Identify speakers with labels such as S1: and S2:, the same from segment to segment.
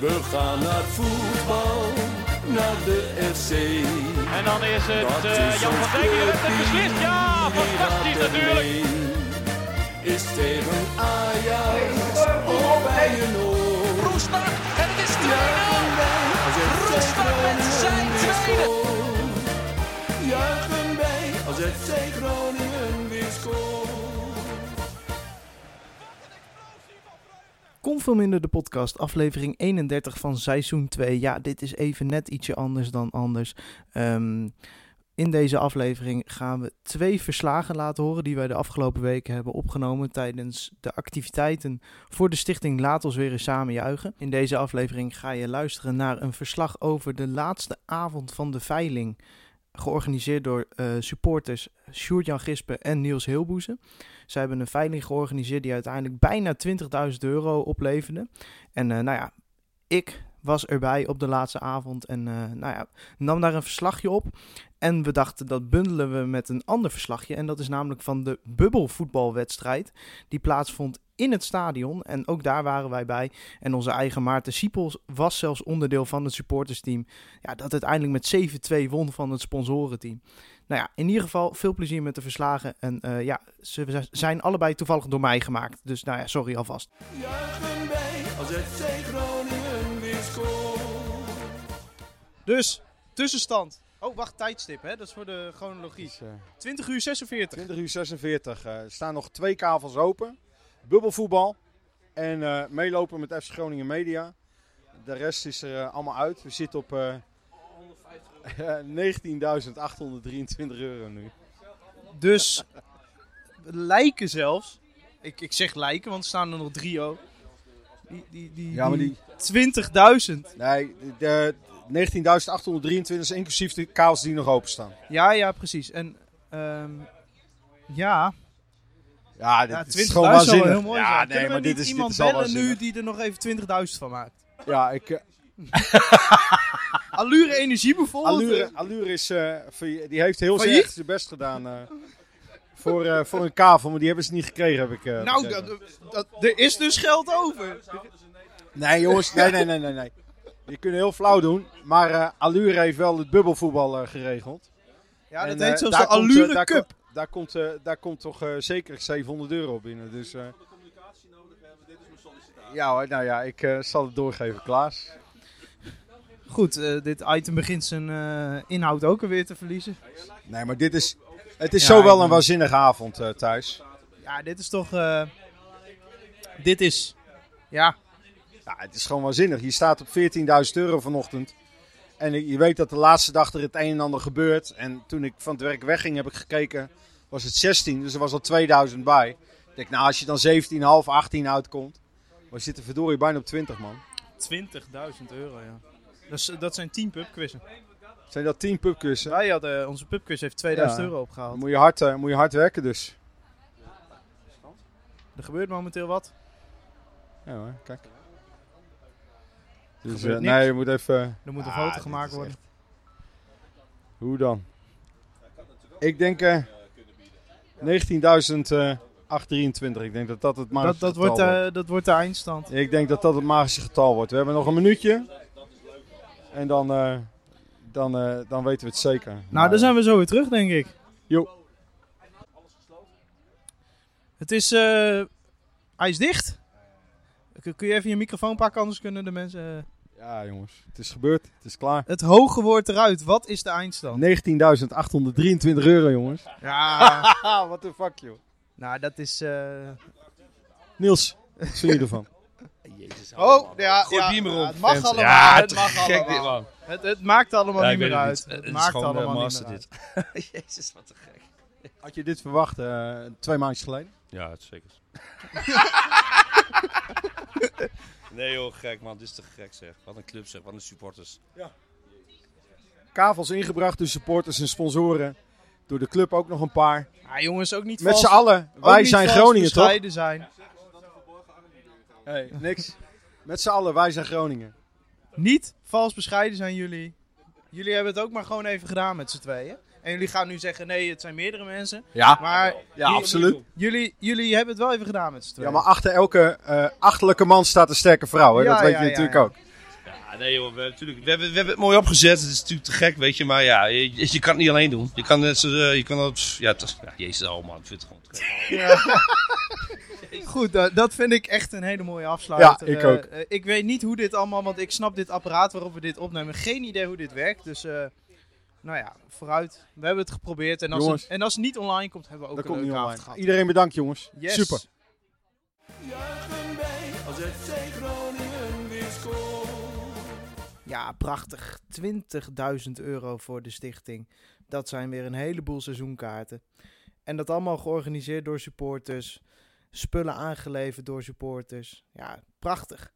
S1: We gaan naar voetbal, naar de FC.
S2: En dan is het
S1: Dat
S2: eh,
S1: is
S2: Jan van Dijk die het
S1: clubteam,
S2: beslist. Ja, fantastisch natuurlijk.
S1: Is tegen Ajax of bij een oor.
S3: Roestak en het is 2-0.
S1: Juichen wij als FC
S3: Roestak met zijn tweede.
S1: Juichen wij als FC Groningen weer scoort.
S4: Kom veel minder de podcast, aflevering 31 van seizoen 2. Ja, dit is even net ietsje anders dan anders. Ehm, in deze aflevering gaan we twee verslagen laten horen die wij de afgelopen weken hebben opgenomen tijdens de activiteiten voor de stichting Laat ons weer eens samen juichen. In deze aflevering ga je luisteren naar een verslag over de laatste avond van de veiling, georganiseerd door eh, supporters Sjoerd-Jan Gispen en Niels Heelboezen. Ze hebben een veiling georganiseerd die uiteindelijk bijna 20.000 euro opleverde. En eh, nou ja, ik was erbij op de laatste avond en eh, nou ja, nam daar een verslagje op. En we dachten dat bundelen we met een ander verslagje. En dat is namelijk van de bubbelvoetbalwedstrijd. Die plaatsvond in het stadion. En ook daar waren wij bij. En onze eigen Maarten Siepels was zelfs onderdeel van het supportersteam. Ja, dat uiteindelijk met 7-2 won van het sponsorenteam. Nou ja, in ieder geval veel plezier met de verslagen. En eh, ja, ze zijn allebei toevallig door mij gemaakt. Dus nou ja, sorry alvast.
S1: Juichen wij als FC Groningen weer scoort.
S4: Dus, tussenstand. Oh, wacht, tijdstip, hè? Dat is voor de chronologie.
S5: Dus, eh,
S4: 20 uur 46.
S5: 20 uur 46. eh, er staan nog twee kavels open. Bubbelvoetbal. En eh, meelopen met FC Groningen Media. De rest is er eh, allemaal uit. We zitten op eh, 19.823 euro nu.
S4: Dus, lijken zelfs. Ik, ik zeg lijken, want er staan er nog drie ook. Die, die, die,
S5: Ja, maar die...
S4: 20.000.
S5: Nee, de, de 19.823 is inclusief de kavels die nog openstaan.
S4: Ja, ja, precies. En, ehm, ja.
S5: Ja, dit
S4: Ja, 20.000
S5: is gewoon waanzinnig.
S4: heel mooi
S5: ja,
S4: zijn.
S5: nee,
S4: Kunnen
S5: maar
S4: niet
S5: dit is, dit
S4: iemand
S5: is
S4: bellen nu die er nog even 20.000 van maakt?
S5: Ja, ik, eh,
S4: Allure Energie bijvoorbeeld?
S5: Allure, Allure is, eh, die heeft heel
S4: Failliet?
S5: zijn best gedaan eh, voor, voor een kavel, maar die hebben ze niet gekregen, heb ik
S4: Nou, dat, dat, er is dus geld over.
S5: Nee jongens, nee, nee, nee, nee. nee. Je kunt heel flauw doen, maar Allure heeft wel het bubbelvoetbal geregeld.
S4: Ja, dat
S5: En,
S4: heet zelfs
S5: daar
S4: de Allure Cup.
S5: Daar, komt, eh, daar komt toch eh, zeker 700 euro binnen. Dus, eh, ja hoor, nou ja, ik eh, zal het doorgeven, Klaas.
S4: Goed, eh, dit item begint zijn eh, inhoud ook alweer te verliezen.
S5: Nee, maar dit is, het is
S4: Ja,
S5: zo wel een waanzinnige avond eh, thuis.
S4: Ja, dit is toch... eh, dit is... Ja,
S5: Ja, het is gewoon waanzinnig. Je staat op 14.000 euro vanochtend. En je weet dat de laatste dag er het een en ander gebeurt. En toen ik van het werk wegging, heb ik gekeken, was het 16. Dus er was al 2000 bij. Ik denk, nou, als je dan 17,5, 18 uitkomt. Maar je zit er verdorie bijna op 20, man.
S4: 20.000 euro, ja. Dus, dat zijn 10 pubquizzen.
S5: Zijn dat 10 pubkussen?
S4: Wij hadden, onze pubquiz heeft 2000
S5: Ja.
S4: euro opgehaald.
S5: moet je, hard, eh, moet je hard werken dus.
S4: Er gebeurt momenteel wat.
S5: Ja hoor, kijk. Dus eh,
S4: niks.
S5: nee, je moet even...
S4: Er moet een
S5: Ah,
S4: foto gemaakt
S5: is
S4: worden.
S5: echt- Hoe dan? Ik denk eh 19.823. Ik denk dat dat het magische
S4: Dat, dat,
S5: getal
S4: wordt, eh, dat wordt de eindstand.
S5: Ik denk dat dat het magische getal wordt. We hebben nog een minuutje. En dan, eh, dan, eh, dan weten we het zeker.
S4: Nou, dan zijn we zo weer terug, denk ik.
S5: Jo.
S4: Het is eh ijsdicht. Kun kun je even je microfoon pakken, anders kunnen de mensen... eh,
S5: Ja, jongens. Het is gebeurd. Het is klaar.
S4: Het hoge woord eruit. Wat is de eindstand?
S5: 19.823 euro, jongens.
S4: Ja,
S5: what the fuck, joh.
S4: nou dat is... eh,
S5: Niels, wat vind je ervan?
S4: Oh, ja,
S6: Gooi
S4: ja,
S6: bier maar
S4: ja, het mag allemaal.
S6: Ja,
S4: het
S6: te
S4: mag
S6: gek dit,
S4: allemaal.
S6: man.
S4: Het, het maakt allemaal
S6: Ja,
S4: niet meer uit.
S6: het
S4: Het,
S6: niet. Het is
S4: maakt allemaal niet meer uit.
S6: dit. Jezus, wat te gek.
S5: Had je dit verwacht eh, twee maandjes geleden?
S6: Ja, het is zeker. nee joh, gek man. Dit is te gek zeg. Wat een club zeg. Wat een supporters.
S5: Kavels ingebracht door supporters en sponsoren. Door de club ook nog een paar.
S4: Ja, jongens, ook niet
S5: Met
S4: vals-
S5: z'n allen. Wij zijn Groningen, toch?
S4: zijn.
S5: Hey, niks. Met z'n allen, wij zijn Groningen.
S4: Niet vals bescheiden zijn jullie. Jullie hebben het ook maar gewoon even gedaan met z'n tweeën. En jullie gaan nu zeggen, nee, het zijn meerdere mensen.
S5: Ja,
S4: Maar
S5: ja
S4: jullie-
S5: absoluut.
S4: Jullie, jullie hebben het wel even gedaan met z'n tweeën.
S5: Ja, maar achter elke eh achterlijke man staat een sterke vrouw. Hè?
S4: Ja,
S5: dat weet
S4: ja,
S5: je
S4: ja,
S5: natuurlijk
S4: ja.
S5: ook.
S6: nee joh, we, natuurlijk, we, hebben, we hebben het mooi opgezet. Het is natuurlijk te gek, weet je. Maar ja, je, je kan het niet alleen doen. Je kan het, zo, eh, je kan het, ja, het is- ja, jezus, oh man, ik vind het gewoon.
S4: Goed, dat, dat vind ik echt een hele mooie afsluiter.
S5: Ja, ik
S4: Eh,
S5: ook.
S4: eh, ik weet niet hoe dit allemaal, want ik snap dit apparaat waarop we dit opnemen. Geen idee hoe dit werkt. Dus, eh, nou ja, vooruit. We hebben het geprobeerd. En als,
S5: Jongens.
S4: het, en als het niet online komt, hebben we ook
S5: Dat
S4: een
S5: komt niet
S4: leuke
S5: online.
S4: avond gehad.
S5: Iedereen bedankt jongens.
S4: Yes.
S5: Super.
S1: Juichen wij als FC Groningen weer scoort.
S4: Ja, prachtig. 20.000 euro voor de stichting. Dat zijn weer een heleboel seizoenkaarten. En dat allemaal georganiseerd door supporters. Spullen aangeleverd door supporters. Ja, prachtig.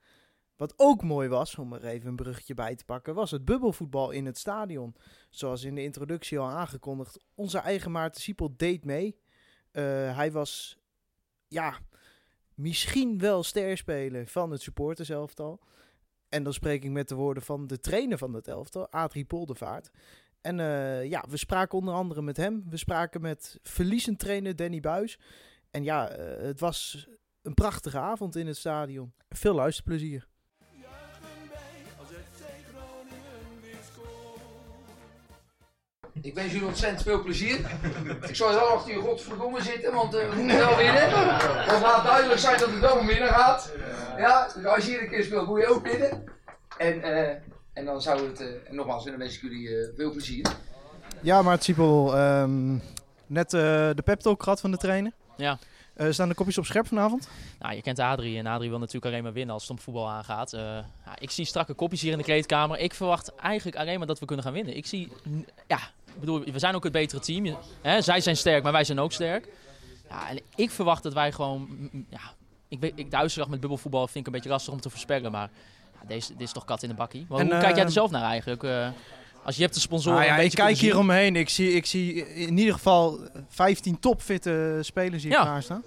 S4: Wat ook mooi was, om er even een bruggetje bij te pakken, was het bubbelvoetbal in het stadion. Zoals in de introductie al aangekondigd. Onze eigen Maarten Siepel deed mee. Eh, hij was, ja, misschien wel sterspeler van het supporterselftal. En dan spreek ik met de woorden van de trainer van het elftal, Adrie Poldervaart. En eh, ja, we spraken onder andere met hem. We spraken met verliezend trainer Danny Buis. En ja, eh, het was een prachtige avond in het stadion. Veel luisterplezier.
S7: Ik wens jullie ontzettend veel plezier. Ik zal wel achter je godverdomme zitten, want eh, we moeten wel winnen. Het laat duidelijk zijn dat het wel om winnen gaat. Ja, dus als je hier een keer speelt, moet je ook winnen. En, eh, en dan zou het, eh, en nogmaals, en dan wens ik jullie eh, veel plezier.
S4: Ja, Maarten Siepel, ehm, net eh, de pep talk gehad van de trainer.
S8: Ja.
S4: Eh, staan de kopjes op scherp vanavond?
S8: Nou, je kent Adrie en Adrie wil natuurlijk alleen maar winnen als het om voetbal aangaat. Eh, ja, ik zie strakke kopjes hier in de kleedkamer. Ik verwacht eigenlijk alleen maar dat we kunnen gaan winnen. Ik zie, ja, ik bedoel, we zijn ook het betere team. Hè, zij zijn sterk, maar wij zijn ook sterk. Ja, en ik verwacht dat wij gewoon, ja, ik weet, ik, de uitslag met bubbelvoetbal vind ik een beetje lastig om te voorspellen, maar ja, deze, dit is toch kat in de bakkie. Maar
S4: En,
S8: hoe kijk jij
S4: eh,
S8: er zelf naar eigenlijk? Eh, als je hebt de sponsoren
S4: Ah ja,
S8: een
S4: ik kijk hier omheen. Ik zie, ik zie in ieder geval 15 topfitte spelers hier
S8: Ja.
S4: klaarstaan.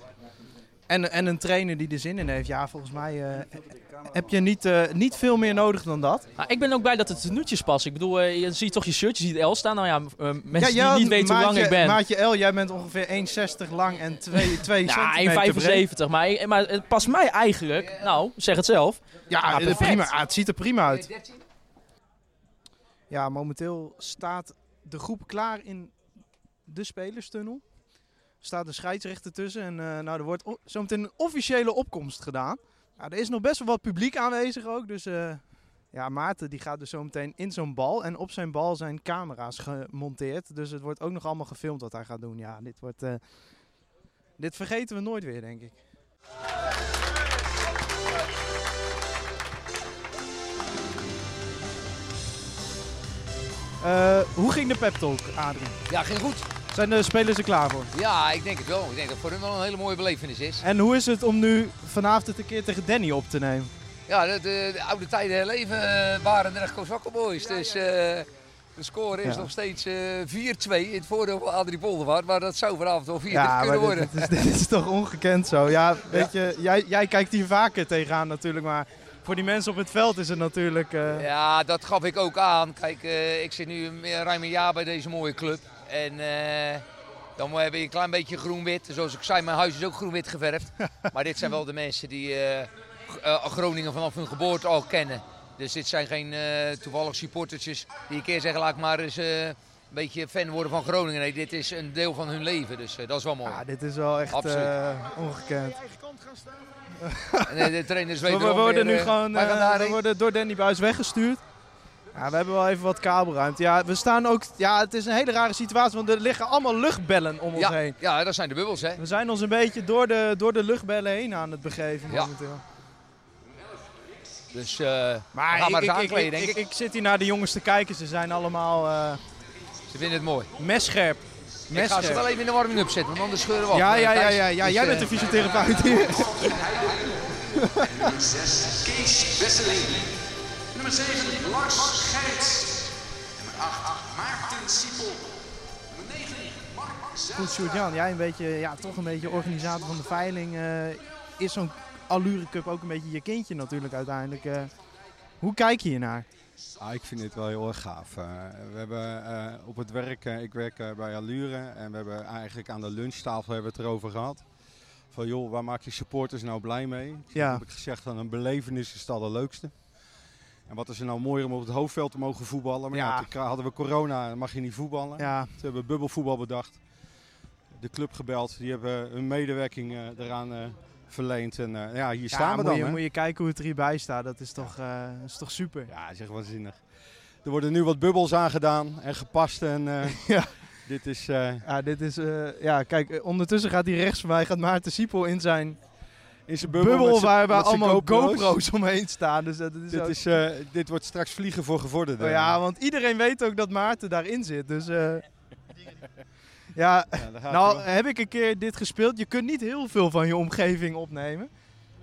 S4: En, en een trainer die er zin in heeft. Ja, volgens mij eh, heb je niet, eh, niet veel meer nodig dan dat.
S8: Nou, ik ben ook blij dat het tenuutjes passen. Ik bedoel, eh, je ziet toch je shirtje, je ziet L staan. Nou ja, mensen
S4: ja,
S8: die niet weten hoe lang
S4: maatje,
S8: ik ben.
S4: Maatje L, jij bent ongeveer 1,60 lang en 2, 2
S8: Ja,
S4: centimeter breed.
S8: 1,75. Maar, maar het past mij eigenlijk, nou, zeg het zelf.
S4: Ja,
S8: Ah,
S4: prima. Ah, het ziet er prima uit.
S7: 13?
S4: Ja, momenteel staat de groep klaar in de spelerstunnel. Staat een scheidsrechter tussen en eh, nou, er wordt zometeen een officiële opkomst gedaan. Nou, er is nog best wel wat publiek aanwezig ook, dus eh, ja, Maarten die gaat dus zometeen in zo'n bal en op zijn bal zijn camera's gemonteerd. Dus het wordt ook nog allemaal gefilmd wat hij gaat doen. Ja, dit wordt... eh, dit vergeten we nooit weer, denk ik. Hoe ging de pep talk, Adrie?
S7: Ja, ging goed.
S4: Zijn de spelers er klaar voor?
S7: Ja, ik denk het wel. Ik denk dat het voor hun wel een hele mooie belevenis is.
S4: En hoe is het om nu vanavond het een keer tegen Danny op te nemen?
S7: Ja, de, de, de oude tijden herleven eh, waren de Kozakken boys. Dus eh, de score is
S4: Ja.
S7: nog steeds eh 4-2 in het voordeel van Adrie Poldervaart. Maar dat zou vanavond wel 4
S4: Ja,
S7: kunnen worden.
S4: dit, dit, is, dit is toch ongekend zo? Ja, weet je, jij, jij kijkt hier vaker tegenaan natuurlijk, maar voor die mensen op het veld is het natuurlijk... eh,
S7: Ja, dat gaf ik ook aan. Kijk, eh, ik zit nu ruim een jaar bij deze mooie club. En eh, dan heb je een klein beetje groen-wit. Zoals ik zei, mijn huis is ook groen-wit geverfd. maar dit zijn wel de mensen die eh, eh, Groningen vanaf hun geboorte al kennen. Dus dit zijn geen toevallig supportertjes die een keer zeggen, laat ik maar eens een beetje fan worden van Groningen. Nee, dit is een deel van hun leven. Dus dat is wel mooi.
S4: ja, dit is wel echt eh, ongekend.
S7: En, eh, de trainers
S4: We,
S7: weten
S4: we
S7: wel
S4: worden nu gewoon we worden door Danny Buis weggestuurd. Ja, we hebben wel even wat kabelruimte. Ja, we staan ook... Ja, het is een hele rare situatie, want er liggen allemaal luchtbellen om ons
S7: ja,
S4: heen.
S7: ja, dat zijn de bubbels, hè.
S4: We zijn ons een beetje door de, door de luchtbellen heen aan het begeven
S7: Ja.
S4: momenteel.
S7: Dus eh
S4: Maar, ik,
S7: eens
S4: ik,
S7: aankleden,
S4: ik,
S7: denk ik.
S4: ik, ik zit hier naar de jongens te kijken. Ze zijn allemaal eh
S7: Ze vinden het mooi.
S4: messcherp.
S7: Ik ga ze wel even in de warming-up zetten, want anders scheuren we af.
S4: Ja, ja, ja, ja, ja.
S7: Dus,
S4: jij
S7: eh,
S4: bent de fysiotherapeut hier.
S9: Nummer 6, Kees Wesseling. Nummer 7, Lars Gerrits. Nummer 8, Maarten Siepel. Nummer 9, Mark
S4: Goed, Sjoerd-Jan, jij een beetje, ja, toch een beetje organisator van de veiling. eh, is zo'n Allure Cup ook een beetje je kindje natuurlijk uiteindelijk. eh. hoe kijk je hiernaar?
S5: Ah, ik vind dit wel heel erg gaaf. Eh, we hebben eh, op het werk, ik werk bij Allure en we hebben eigenlijk aan de lunchtafel hebben we het erover gehad. Van joh, waar maak je supporters nou blij mee?
S4: Ja.
S5: heb ik gezegd van een belevenis is het allerleukste. En wat is er nou mooier om op het hoofdveld te mogen voetballen. Maar ja,
S4: Ja.
S5: hadden we corona, mag je niet voetballen.
S4: Ja,
S5: Toen hebben we bubbelvoetbal bedacht. De club gebeld, die hebben hun medewerking eh, eraan eh, verleend. En eh, ja, hier
S4: ja
S5: staan we
S4: moet,
S5: dan.
S4: je,
S5: hè.
S4: moet je kijken hoe het er hierbij staat. Dat is toch, is toch super.
S5: Ja, echt waanzinnig. Er worden nu wat bubbels aangedaan en gepast. En
S4: Ja.
S5: dit is...
S4: Ja, dit is, ja, kijk, ondertussen gaat hij rechts van mij, gaat Maarten Siepel in zijn
S5: in zijn
S4: bubbel,
S5: met
S4: waar, waar
S5: met z'n
S4: allemaal
S5: GoPro's.
S4: GoPro's omheen staan. Dus dat is
S5: Dit,
S4: ook-
S5: is, eh, dit wordt straks vliegen voor gevorderden.
S4: Oh ja, want iedereen weet ook dat Maarten daarin zit. Dus eh, ja,
S5: Ja,
S4: nou heb ik een keer dit gespeeld. Je kunt niet heel veel van je omgeving opnemen.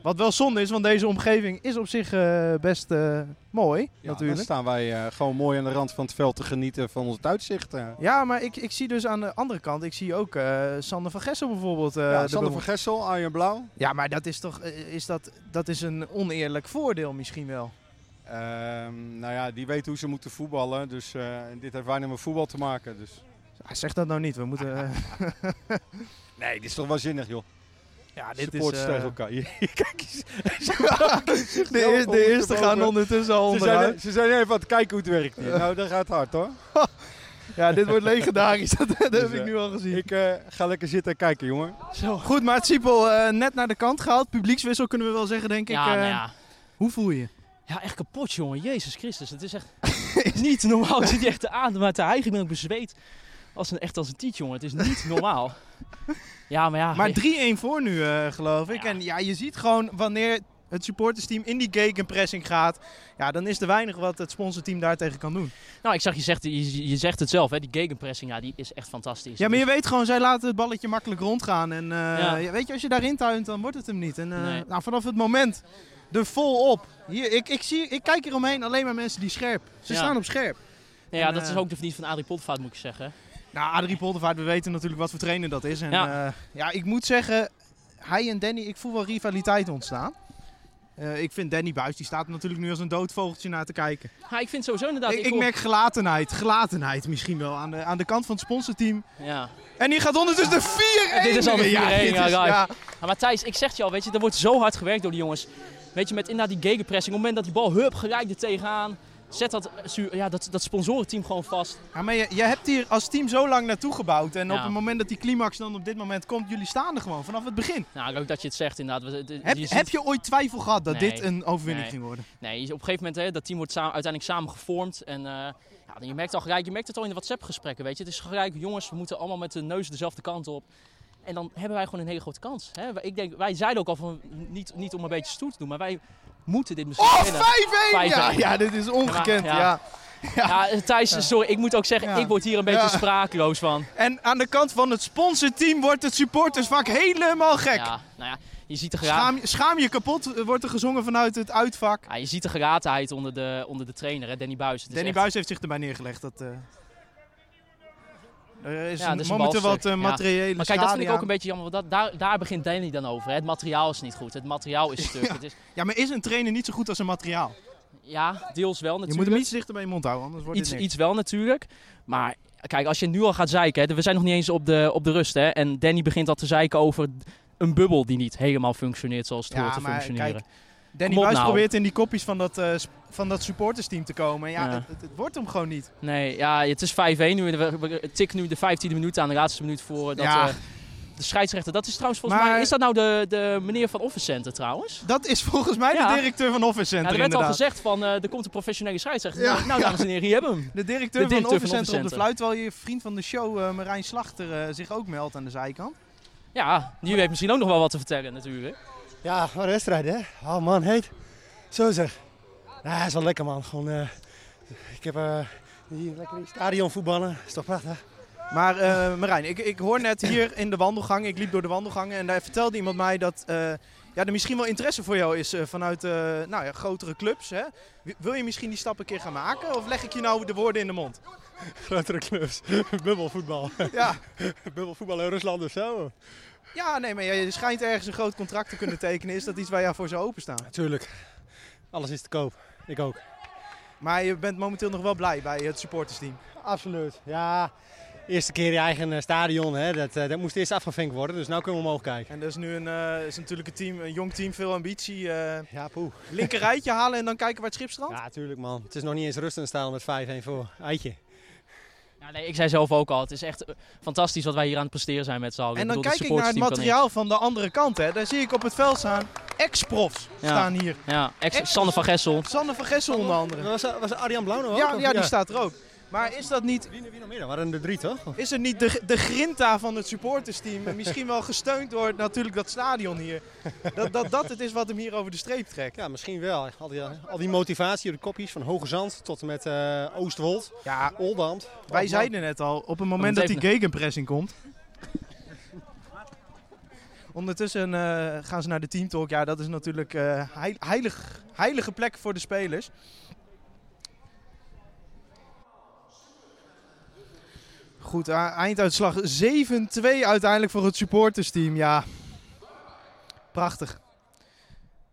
S4: Wat wel zonde is, want deze omgeving is op zich eh, best eh, mooi
S5: Ja,
S4: natuurlijk.
S5: Dan staan wij eh, gewoon mooi aan de rand van het veld te genieten van ons uitzicht.
S4: Ja, maar ik, ik zie dus aan de andere kant, ik zie ook Sander van Gessel bijvoorbeeld.
S5: ja. Sander van Gessel, Arjen Blauw.
S4: Ja, maar dat is toch is dat, dat is een oneerlijk voordeel misschien wel.
S5: Ehm, nou ja, die weet hoe ze moeten voetballen. Dus dit heeft weinig met voetbal te maken. Dus.
S4: Ah, zeg dat nou niet, we moeten...
S5: Nee, dit is toch waanzinnig, joh.
S4: Ja, dit is...
S5: Supporters
S4: eh,
S5: tegen elkaar. Kijk eens.
S4: de, eer- de eerste gaan ondertussen al
S5: Ze
S4: onderuit.
S5: zijn, ze zijn even aan het kijken hoe het werkt hier. Nou, dat gaat hard hoor.
S4: Ja, dit wordt legendarisch, dat, dat heb
S5: Dus,
S4: ik
S5: eh,
S4: nu al gezien.
S5: Ik eh, ga lekker zitten en kijken, jongen.
S4: Zo. Goed, maar het Siepel eh, net naar de kant gehaald. Publiekswissel kunnen we wel zeggen, denk ik.
S8: Ja, nou ja.
S4: Hoe voel je je?
S8: Ja, echt kapot, jongen. Jezus Christus. Het is echt niet normaal. Ik zit hier echt te aan, maar te hijgen. Ik ben ook bezweet. Als een, echt als een tiet, jongen. Het is niet normaal. Ja, maar ja.
S4: Maar 3-1 voor nu, eh, geloof ik.
S8: Ja.
S4: En ja, je ziet gewoon wanneer het supportersteam in die gegenpressing gaat. Ja, dan is er weinig wat het sponsorteam daar tegen kan doen.
S8: Nou, ik zag, je zegt, je, je zegt het zelf, hè. Die gegenpressing, ja, die is echt fantastisch.
S4: Ja, maar je weet gewoon, zij laten het balletje makkelijk rondgaan. En eh,
S8: Ja.
S4: ja, weet je, als je daarin tuint, dan wordt het hem niet. En eh,
S8: Nee.
S4: nou, vanaf het moment er vol op. Hier, ik, ik, zie, ik kijk hier omheen alleen maar mensen die scherp. Ze
S8: Ja.
S4: staan op scherp.
S8: Ja,
S4: En,
S8: dat is ook de vriend van Adrie Potvaart, moet ik zeggen.
S4: Nou, Adrie Poldervaart, we weten natuurlijk wat voor trainer dat is. En
S8: Ja.
S4: ja, ja ik moet zeggen, hij en Danny, ik voel wel rivaliteit ontstaan. Eh, ik vind Danny Buis, die staat natuurlijk nu als een doodvogeltje naar te kijken.
S8: Ja, ik vind sowieso inderdaad...
S4: ik, ik
S8: hoor-
S4: merk gelatenheid, gelatenheid misschien wel aan de, aan de kant van het sponsorteam.
S8: Ja.
S4: En hier gaat ondertussen de 4-1.
S8: Dit is al de 4-1,
S4: Ja, dit
S8: ja,
S4: ja.
S8: Ja, maar Thijs, ik zeg het je al, weet je, er wordt zo hard gewerkt door die jongens. Weet je, met inderdaad die gegenpressing. Op het moment dat die bal, hup, gelijk er tegenaan. Zet dat, ja, dat, dat sponsorenteam gewoon vast.
S4: Ja, maar je, je hebt hier als team zo lang naartoe gebouwd. En
S8: Ja.
S4: op het moment dat die climax dan op dit moment komt, jullie staan er gewoon vanaf het begin.
S8: Nou, leuk dat je het zegt inderdaad.
S4: Heb,
S8: je ziet-
S4: heb je ooit twijfel gehad dat
S8: Nee.
S4: dit een overwinning
S8: Nee.
S4: ging worden?
S8: Nee, op een gegeven moment, hè, dat team wordt samen, uiteindelijk samen gevormd. En eh, ja, je merkt al gelijk, je merkt het al in de WhatsApp-gesprekken, weet je. Het is gelijk, jongens, we moeten allemaal met de neus dezelfde kant op. En dan hebben wij gewoon een hele grote kans. Hè. Ik denk, wij zeiden ook al van, niet, niet om een beetje stoer te doen, maar wij moeten dit misschien
S4: Oh, 5-1!
S8: winnen.
S4: Ja,
S8: 5-1.
S4: ja, dit is ongekend.
S8: Ja,
S4: ja.
S8: Ja, eh, Thijs, sorry, ik moet ook zeggen,
S4: Ja.
S8: ik word hier een beetje
S4: Ja.
S8: sprakeloos van.
S4: En aan de kant van het sponsorteam wordt het supportersvak helemaal gek.
S8: Ja, nou ja, je ziet de, gera-
S4: Schaam, je- schaam je kapot, eh, wordt er gezongen vanuit het uitvak.
S8: ja, je ziet de geratenheid onder de, onder de trainer, hè, Danny Buis. Is
S4: Danny
S8: echt-
S4: Buis heeft zich erbij neergelegd. Dat, eh, er is
S8: Ja, een
S4: momenteel wat
S8: balstuk,
S4: eh,
S8: ja.
S4: materiële
S8: Maar kijk, dat vind ik ook een beetje jammer, want dat, daar, daar begint Danny dan over. Hè. Het materiaal is niet goed, het materiaal is stuk.
S4: Ja.
S8: Het is,
S4: Ja, maar is een trainer niet zo goed als een materiaal?
S8: ja, deels wel
S4: Je
S8: natuurlijk.
S4: moet hem iets dichter bij je mond houden, anders wordt
S8: iets,
S4: het niks.
S8: iets wel natuurlijk. Maar kijk, als je nu al gaat zeiken, hè, we zijn nog niet eens op de, op de rust. Hè, en Danny begint al te zeiken over een bubbel die niet helemaal functioneert zoals het
S4: Ja,
S8: hoort te
S4: maar
S8: functioneren.
S4: kijk, Danny Buis
S8: nou.
S4: probeert in die kopjes van dat, eh, van dat supportersteam te komen. En ja,
S8: Ja.
S4: Het, het, het wordt hem gewoon niet.
S8: Nee, ja, het is 5-1 nu. We, tikken nu de 15e minuut aan, de laatste minuut voor dat,
S4: Ja.
S8: eh, de scheidsrechter. Dat is trouwens volgens
S4: Maar-
S8: mij, is dat nou de, de meneer van Office Center trouwens?
S4: Dat is volgens mij
S8: Ja.
S4: de directeur van Office
S8: Ja,
S4: Center
S8: er werd al
S4: inderdaad.
S8: gezegd van, eh, er komt een professionele scheidsrechter.
S4: Ja.
S8: Nou, nou, dames en heren, hier hebben we hem.
S4: De directeur,
S8: De
S4: van Office Center op de fluit, terwijl je vriend van de show, eh, Marijn Slachter, zich ook meldt aan de zijkant.
S8: Ja, die heeft misschien ook nog wel wat te vertellen natuurlijk.
S10: Ja, wat een wedstrijd hè. Oh man, heet. Zo zeg. Nou, dat is wel lekker man. Gewoon, eh, ik heb eh, hier lekker in het stadion voetballen. is toch prachtig?
S4: Maar eh, Marijn, ik, ik hoor net hier in de wandelgang, ik liep door de wandelgangen en daar vertelde iemand mij dat eh, ja, er misschien wel interesse voor jou is vanuit eh, nou ja, grotere clubs. Hè? Wil je misschien die stap een keer gaan maken of leg ik je nou de woorden in de mond?
S10: Grotere clubs. Bubbelvoetbal.
S4: Ja,
S10: Bubbelvoetbal in Rusland of zo.
S4: Ja nee, maar je schijnt ergens een groot contract te kunnen tekenen. Is dat iets waar jou voor zou openstaan?
S10: Natuurlijk. Alles is te koop. Ik ook.
S4: Maar je bent momenteel nog wel blij bij het supportersteam.
S10: Absoluut. Ja, Eerste keer je eigen eh, stadion, hè, dat, eh, dat moest eerst afgevinkt worden. Dus nu kunnen we omhoog kijken.
S4: En dat is nu een, eh, is natuurlijk een, team, een jong team, veel ambitie.
S10: Ja, poeh.
S4: linker rijtje halen en dan kijken waar het schip strandt?
S10: Ja, tuurlijk man. Het is nog niet eens rust in staan met 5-1 voor. Eitje.
S8: Ja, nee, ik zei zelf ook al, het is echt eh, fantastisch wat wij hier aan het presteren zijn met z'n allen.
S4: En dan
S8: bedoel,
S4: kijk ik naar het materiaal van de andere kant. Hè. Daar zie ik op het veld staan ex-profs
S8: Ja.
S4: staan hier.
S8: Ja, ex
S4: Ex-
S8: Sander van Gessel.
S4: Sander van Gessel onder andere.
S10: Was, was Arjan Blauw nog ook,
S4: Ja,
S10: of-
S4: ja, die staat er ook. Maar is dat niet,
S10: Wie, wie nog meer dan? Waren er drie toch? Of-
S4: is er niet de, de grinta van het supportersteam? En misschien wel gesteund door natuurlijk dat stadion hier. Dat, dat dat het is wat hem hier over de streep trekt.
S10: Ja, misschien wel. Al die, al die motivatie, de kopjes van Hoge Zand tot en met eh Oostwold,
S4: Ja,
S10: Oldambt.
S4: wij zeiden net al, op het moment dat
S8: het
S4: die gegenpressing komt. Ondertussen eh, gaan ze naar de teamtalk. Ja, dat is natuurlijk eh, heil- heilig, heilige plek voor de spelers. Goed, einduitslag 7-2 uiteindelijk voor het supportersteam. Ja, prachtig.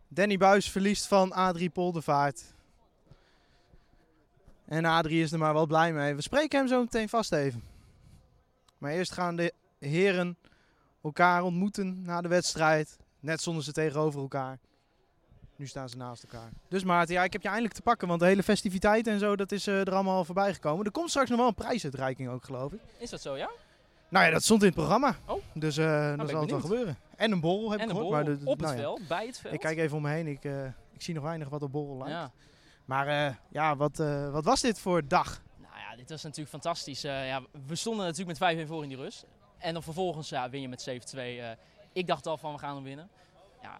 S4: Danny Buis verliest van Adrie Poldervaart. En Adrie is er maar wel blij mee. We spreken hem zo meteen vast even. Maar eerst gaan de heren elkaar ontmoeten na de wedstrijd. Net stonden ze tegenover elkaar. Nu staan ze naast elkaar. Dus Maarten, ja, ik heb je eindelijk te pakken. Want de hele festiviteiten en zo, dat is eh, er allemaal al voorbij gekomen. Er komt straks nog wel een prijsuitreiking ook, geloof ik.
S8: Is dat zo, ja?
S4: Nou ja, dat stond in het programma.
S8: Oh.
S4: Dus eh dan
S8: ben
S4: zal het wel gebeuren. En een borrel heb
S8: En
S4: ik gehoord. maar de-
S8: op het
S4: nou ja.
S8: veld, bij het veld.
S4: Ik kijk even om me heen. Ik, eh, ik zie nog weinig wat op borrel lijkt.
S8: Ja.
S4: Maar ja, wat, wat was dit voor dag?
S8: Nou ja, dit was natuurlijk fantastisch. Ja, we stonden natuurlijk met 5-1 voor in die rust. En dan vervolgens ja, win je met 7-2. Eh, ik dacht al van we gaan hem winnen. Ja.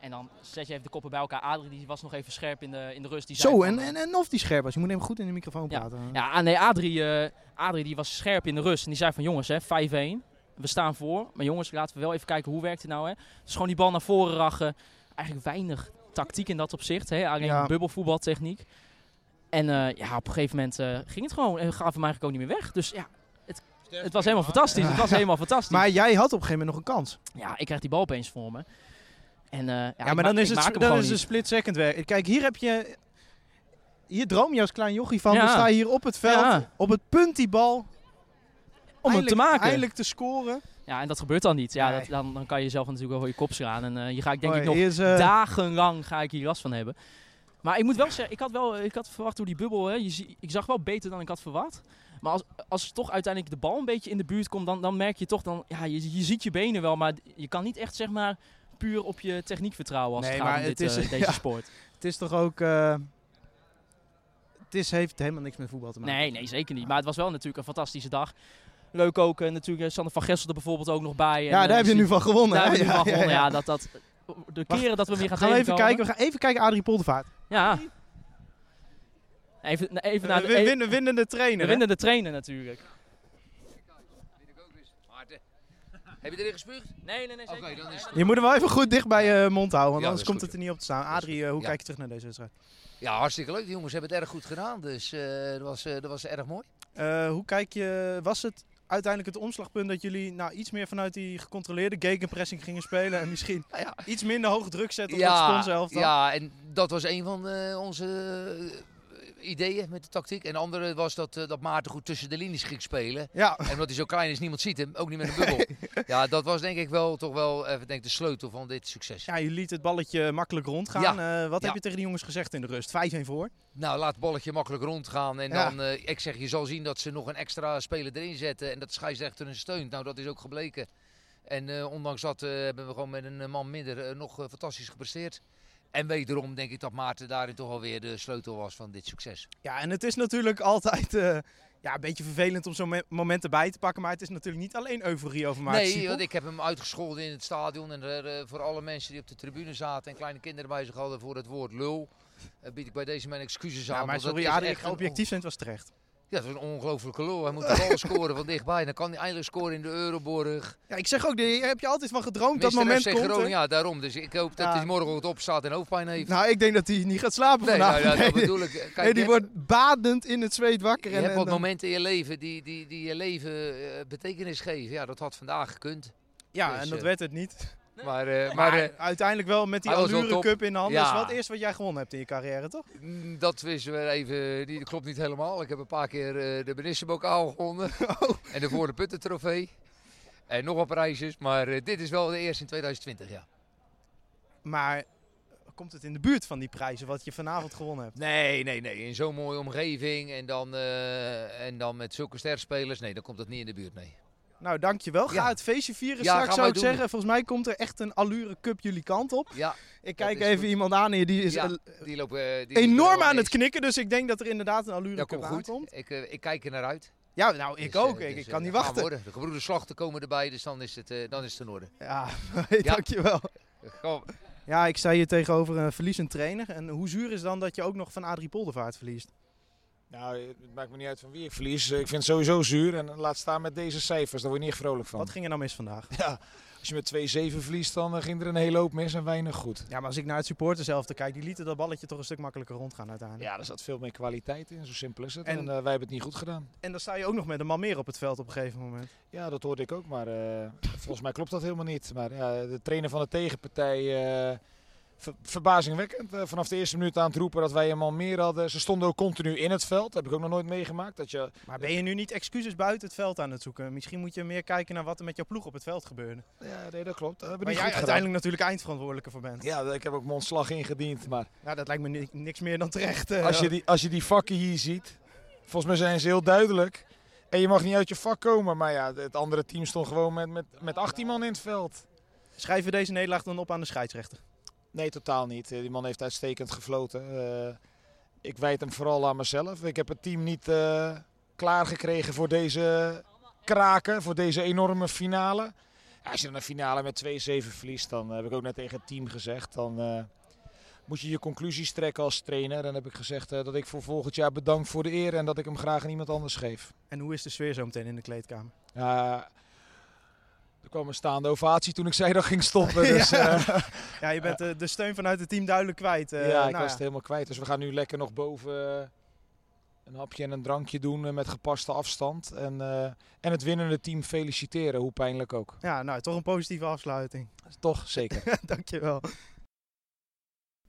S8: En dan zet je even de koppen bij elkaar. Adrie die was nog even scherp in de, in de rust. Die zei
S4: Zo, en, en, en of die scherp was. Je moet even goed in de microfoon
S8: Ja.
S4: praten.
S8: Ja, ah, nee, Adrie, eh, Adrie die was scherp in de rust. En die zei van jongens, hè, 5-1. We staan voor. Maar jongens, laten we wel even kijken hoe werkt het nou. Hè? Dus gewoon die bal naar voren rachen. Eigenlijk weinig tactiek in dat opzicht. Hè? Alleen
S4: Ja.
S8: bubbelvoetbaltechniek. En eh, ja, op een gegeven moment eh, ging het gewoon. En gaf hem eigenlijk ook niet meer weg. Dus ja, het, het was helemaal fantastisch. Het was helemaal fantastisch.
S4: Maar jij had op een gegeven moment nog een kans.
S8: ja, ik krijg die bal opeens voor me. En, eh, ja,
S4: Ja, maar
S8: ma-
S4: dan is het, dan is het
S8: niet.
S4: split second werk. Kijk, hier heb je... Hier droom je als klein jochie van. Dan sta je hier op het veld. Op het punt die bal.
S8: Om hem te maken.
S4: Eindelijk te scoren.
S8: Ja, en dat gebeurt dan niet. Ja,
S4: Nee.
S8: dat, dan, dan kan je jezelf natuurlijk wel voor je kop slaan. En eh hier ga ik denk ik nog
S4: is, eh,
S8: dagenlang ga ik hier last van hebben. Maar ik moet wel zeggen, ik had wel ik had verwacht hoe die bubbel, hè, je ik zag wel beter dan ik had verwacht. Maar als, als toch uiteindelijk de bal een beetje in de buurt komt, dan, dan merk je toch, dan, ja, je, je ziet je benen wel, maar je kan niet echt zeg maar puur op je techniek vertrouwen als
S4: Nee,
S8: het gaat
S4: maar
S8: om
S4: het
S8: dit,
S4: is-
S8: eh, deze
S4: ja.
S8: sport.
S4: Het is toch ook... eh, het is, heeft helemaal niks met voetbal te maken.
S8: Nee, nee, zeker niet. Maar het was wel natuurlijk een fantastische dag. Leuk ook eh, natuurlijk Sander van Gessel er bijvoorbeeld ook nog bij. En,
S4: Ja, daar heb je nu van gewonnen.
S8: Daar
S4: hè?
S8: hebben we nu van
S4: Ja,
S8: gewonnen.
S4: ja,
S8: Ja,
S4: ja.
S8: dat, dat, de
S4: Wacht,
S8: keren dat we weer gaan
S4: Gaan we even kijken. We gaan even kijken Adrie Poldervaart.
S8: Ja. Even, even naar de, even-
S4: winnen, winnende trainer.
S8: de winnende trainer natuurlijk.
S7: Maarten, heb je erin gespuugd?
S8: Nee, nee, nee.
S7: Oké, dan is het...
S4: Je moet hem wel even goed dicht bij je mond houden, want
S7: Ja,
S4: anders komt het er niet op te staan. Adrie, eh, hoe
S7: Ja.
S4: kijk je terug naar deze wedstrijd?
S7: Ja, hartstikke leuk. Die jongens hebben het erg goed gedaan. Dus eh, dat, was, eh, dat was erg mooi.
S4: Eh, hoe kijk je, was het uiteindelijk het omslagpunt dat jullie nou, iets meer vanuit die gecontroleerde gegenpressing gingen spelen en misschien
S7: Nou ja,
S4: iets minder hoog druk zetten op het sponsorelftal?
S7: ja, en dat was een van eh, onze eh, ideeën met de tactiek. En de andere was dat, eh, dat Maarten goed tussen de linies ging spelen.
S4: Ja.
S7: En omdat hij zo klein is, niemand ziet hem. Ook niet met een bubbel. Ja, dat was denk ik wel toch wel even denk, ik, de sleutel van dit succes.
S4: Ja, je liet het balletje makkelijk rondgaan.
S7: Ja.
S4: Eh, wat
S7: Ja.
S4: heb je tegen die jongens gezegd in de rust? 5-1 voor.
S7: Nou, laat het balletje makkelijk rondgaan. En dan, eh, ik zeg, je zal zien dat ze nog een extra speler erin zetten. En dat scheidsrechter hun steunt. Nou, dat is ook gebleken. En eh, ondanks dat eh, hebben we gewoon met een eh, man minder eh, nog eh, fantastisch gepresteerd. En wederom denk ik dat Maarten daarin toch alweer de sleutel was van dit succes.
S4: Ja, en het is natuurlijk altijd eh, ja, een beetje vervelend om zo'n me- moment erbij te pakken. Maar het is natuurlijk niet alleen euforie over Maarten
S7: nee,
S4: Siepel.
S7: want ik heb hem uitgescholden in het stadion. En er, eh, voor alle mensen die op de tribune zaten en kleine kinderen bij zich hadden voor het woord lul. eh, bied ik bij deze mijn excuses aan.
S4: Ja, maar sorry, Adrie, objectief zijn het was terecht.
S7: Ja, dat is een ongelofelijke lul. Hij moet de bal scoren van dichtbij. Dan kan hij eindelijk scoren in de Euroborg.
S4: Ja, ik zeg ook, daar heb je altijd van gedroomd dat moment
S7: FC
S4: komt.
S7: Groningen, ja, daarom. Dus ik hoop dat
S4: Ja.
S7: hij morgen opstaat en hoofdpijn heeft.
S4: Nou, ik denk dat hij niet gaat slapen
S7: nee,
S4: vanavond.
S7: nou, ja, dat bedoel ik. Kijk,
S4: nee, die
S7: hebt-
S4: wordt badend in het zweet wakker.
S7: Je
S4: en,
S7: hebt wat momenten in je leven die, die, die je leven eh, betekenis geven. Ja, dat had vandaag gekund.
S4: Ja,
S7: Dus,
S4: en dat
S7: eh,
S4: werd het niet.
S7: Maar, eh,
S4: Maar,
S7: maar eh,
S4: uiteindelijk wel met die Allure. Cup in de hand. Dat is
S7: Ja.
S4: wel het eerste wat jij gewonnen hebt in je carrière, toch?
S7: mm, dat wisten we even, die klopt niet helemaal. Ik heb een paar keer eh, de Benissenbokaal gewonnen. En de Voor de Putten trofee. En nog wat prijsjes, maar dit is wel de eerste in 2020, ja.
S4: Maar komt het in de buurt van die prijzen wat je vanavond gewonnen hebt?
S7: Nee, nee, nee. In zo'n mooie omgeving en dan, en dan met zulke sterspelers, nee, dan komt dat niet in de buurt, nee.
S4: Nou, dankjewel. Ga
S7: Ja.
S4: het feestje vieren
S7: Ja,
S4: straks, zou ik
S7: doen.
S4: zeggen. Volgens mij komt er echt een Allure Cup jullie kant op.
S7: Ja,
S4: Ik kijk even
S7: goed.
S4: iemand aan hier, die is
S7: ja
S4: eh,
S7: die lopen... Die
S4: enorm aan het knikken. Dus ik denk dat er inderdaad een Allure Cup
S7: komt goed.
S4: aankomt.
S7: Ik, eh, ik kijk er naar uit.
S4: Ja, nou, ik
S7: Dus,
S4: ook.
S7: eh,
S4: ik,
S7: dus,
S4: ik kan
S7: eh,
S4: niet wachten.
S7: worden. De gebroeders slachten komen erbij, dus dan is het, eh, dan is het in orde.
S4: Ja, dankjewel. Ja, ik sta hier tegenover een verliezend trainer. En hoe zuur is dan dat je ook nog van Adrie Poldervaart verliest?
S11: Nou, het maakt me niet uit van wie ik verlies. Ik vind het sowieso zuur. En laat staan met deze cijfers, daar word je niet vrolijk van.
S4: Wat ging er nou mis vandaag?
S11: Ja, als je met 2-7 verliest, dan eh, ging er een hele hoop mis en weinig goed.
S4: Ja, maar als ik naar het supporter zelf te kijk, die lieten dat balletje toch een stuk makkelijker rondgaan uiteindelijk.
S11: Ja, er zat veel meer kwaliteit in, zo simpel is het.
S4: En-
S11: En, eh, wij hebben het niet goed gedaan.
S4: En dan sta je ook nog met een man meer op het veld op een gegeven moment.
S11: Ja, dat hoorde ik ook, maar eh, volgens mij klopt dat helemaal niet. Maar ja, de trainer van de tegenpartij, eh, verbazingwekkend. eh, vanaf de eerste minuut aan het roepen dat wij een man meer hadden. Ze stonden ook continu in het veld, dat heb ik ook nog nooit meegemaakt. Dat je,
S4: Maar ben je nu niet excuses buiten het veld aan het zoeken? Misschien moet je meer kijken naar wat er met jouw ploeg op het veld gebeurde.
S11: ja, nee, dat klopt. Dat
S4: Waar
S11: niet
S4: jij uiteindelijk natuurlijk eindverantwoordelijke voor bent.
S11: Ja, ik heb ook mijn ontslag ingediend, maar...
S4: Ja, dat lijkt me ni- niks meer dan terecht. eh.
S11: Als je, die, als je die vakken hier ziet, volgens mij zijn ze heel duidelijk. En je mag niet uit je vak komen. Maar ja, het andere team stond gewoon met, met, met 18 man in het veld.
S4: Schrijven we deze nederlaag dan op aan de scheidsrechter?
S11: Nee, totaal niet. Eh, Die man heeft uitstekend gefloten. Eh, ik wijd hem vooral aan mezelf. Ik heb het team niet eh, klaargekregen voor deze kraken, voor deze enorme finale. Ja, als je dan een finale met 2-7 verliest, dan heb ik ook net tegen het team gezegd. Dan moet je je conclusies trekken als trainer. Dan heb ik gezegd dat ik voor volgend jaar bedank voor de eer en dat ik hem graag aan iemand anders geef.
S4: En hoe is de sfeer zo meteen in de kleedkamer?
S11: Er kwam een staande ovatie toen ik zei dat ging stoppen. Dus,
S4: ja.
S11: eh,
S4: ja, je bent eh, de steun vanuit het team duidelijk kwijt. eh,
S11: ja, ik
S4: nou
S11: was het helemaal kwijt. Dus we gaan nu lekker nog boven een hapje en een drankje doen met gepaste afstand. En, en het winnende team feliciteren, hoe pijnlijk ook.
S4: Ja, nou, toch een positieve afsluiting.
S11: Toch, zeker.
S4: Dankjewel.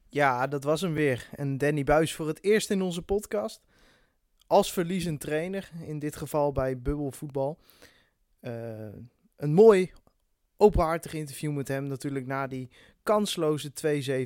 S4: Ja, dat was hem weer. En Danny Buis voor het eerst in onze podcast. Als verliezend trainer, in dit geval bij Bubbel Voetbal. Een mooi, openhartig interview met hem natuurlijk na die kansloze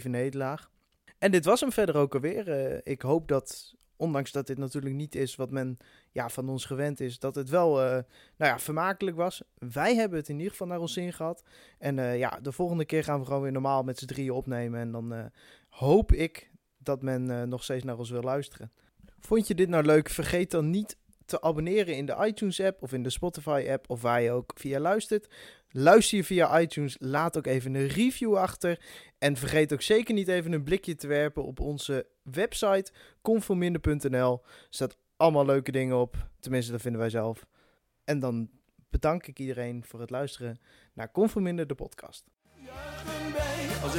S4: 2-7 nederlaag. En dit was hem verder ook alweer. Eh, ik hoop dat, ondanks dat dit natuurlijk niet is wat men ja, van ons gewend is, dat het wel eh, nou ja, vermakelijk was. Wij hebben het in ieder geval naar ons zin gehad. En eh, ja, de volgende keer gaan we gewoon weer normaal met z'n drieën opnemen. En dan hoop ik dat men nog steeds naar ons wil luisteren. Vond je dit nou leuk? Vergeet dan niet te abonneren in de iTunes-app of in de Spotify-app of waar je ook via luistert. Luister je via iTunes, laat ook even een review achter. En vergeet ook zeker niet even een blikje te werpen op onze website conforminder.nl. Er staat allemaal leuke dingen op, tenminste dat vinden wij zelf. En dan bedank ik iedereen voor het luisteren naar Conforminder de podcast.
S1: Als.